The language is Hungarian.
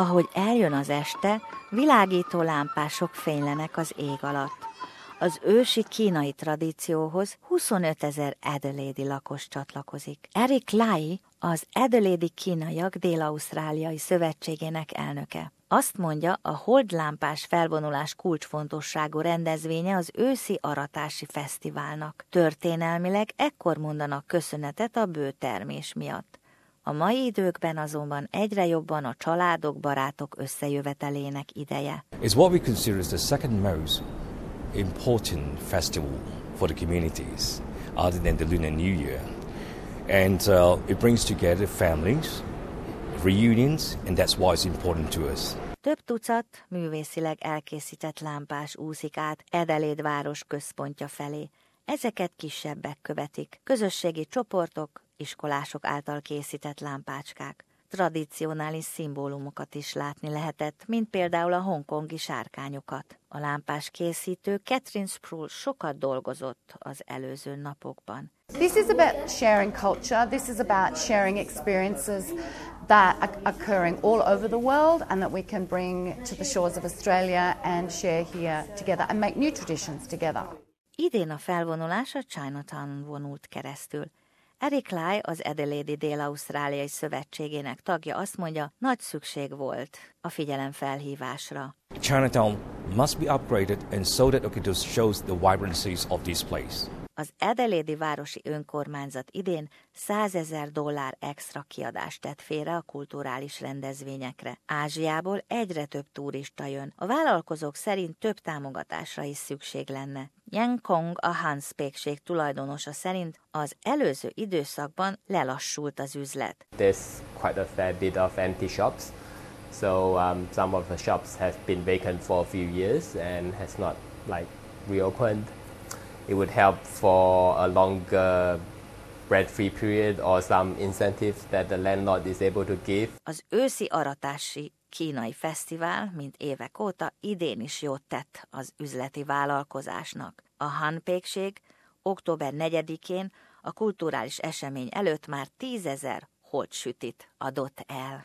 Ahogy eljön az este, világító lámpások fénylenek az ég alatt. Az ősi kínai tradícióhoz 25 ezer Adelaide lakos csatlakozik. Eric Lai az Adelaide kínaiak Dél-Ausztráliai Szövetségének elnöke. Azt mondja, a holdlámpás felvonulás kulcsfontosságú rendezvénye az őszi aratási fesztiválnak. Történelmileg ekkor mondanak köszönetet a bő termés miatt. A mai időkben azonban egyre jobban a családok, barátok összejövetelének ideje. It's what we consider as the second most important festival for the communities other than the Lunar New Year. And uh, it brings together families, reunions, and that's why it's important to us. Több tucat művészileg elkészített lámpás úszik át Edeléd város központja felé. Ezeket kisebbek követik, közösségi csoportok, iskolások által készített lámpácskák. Tradicionális szimbólumokat is látni lehetett, mint például a hongkongi sárkányokat. A lámpás készítő Catherine Sproul sokat dolgozott az előző napokban. This is about sharing culture. This is about sharing experiences that are occurring all over the world and that we can bring to the shores of Australia and share here together and make new traditions together. Idén a felvonulás a Chinatown vonult keresztül. Eric Lai, az Adelaide Dél-Ausztráliai Szövetségének tagja azt mondja, nagy szükség volt a figyelemfelhívásra. Chinatown must be upgraded and so that it shows the vibrancies of this place. Az Edelédi Városi Önkormányzat idén 100 ezer dollár extra kiadást tett félre a kulturális rendezvényekre. Ázsiából egyre több turista jön. A vállalkozók szerint több támogatásra is szükség lenne. Yang Kong, a Hans pékség tulajdonosa szerint az előző időszakban lelassult az üzlet. There's quite a fair bit of empty shops. So um, some of the shops have been vacant for a few years and has not like reopened it would help for a longer rent-free period or some incentive that the landlord is able to give. Az őszi aratási kínai fesztivál, mint évek óta, idén is jót tett az üzleti vállalkozásnak. A Han október 4-én a kulturális esemény előtt már tízezer holtsütit adott el.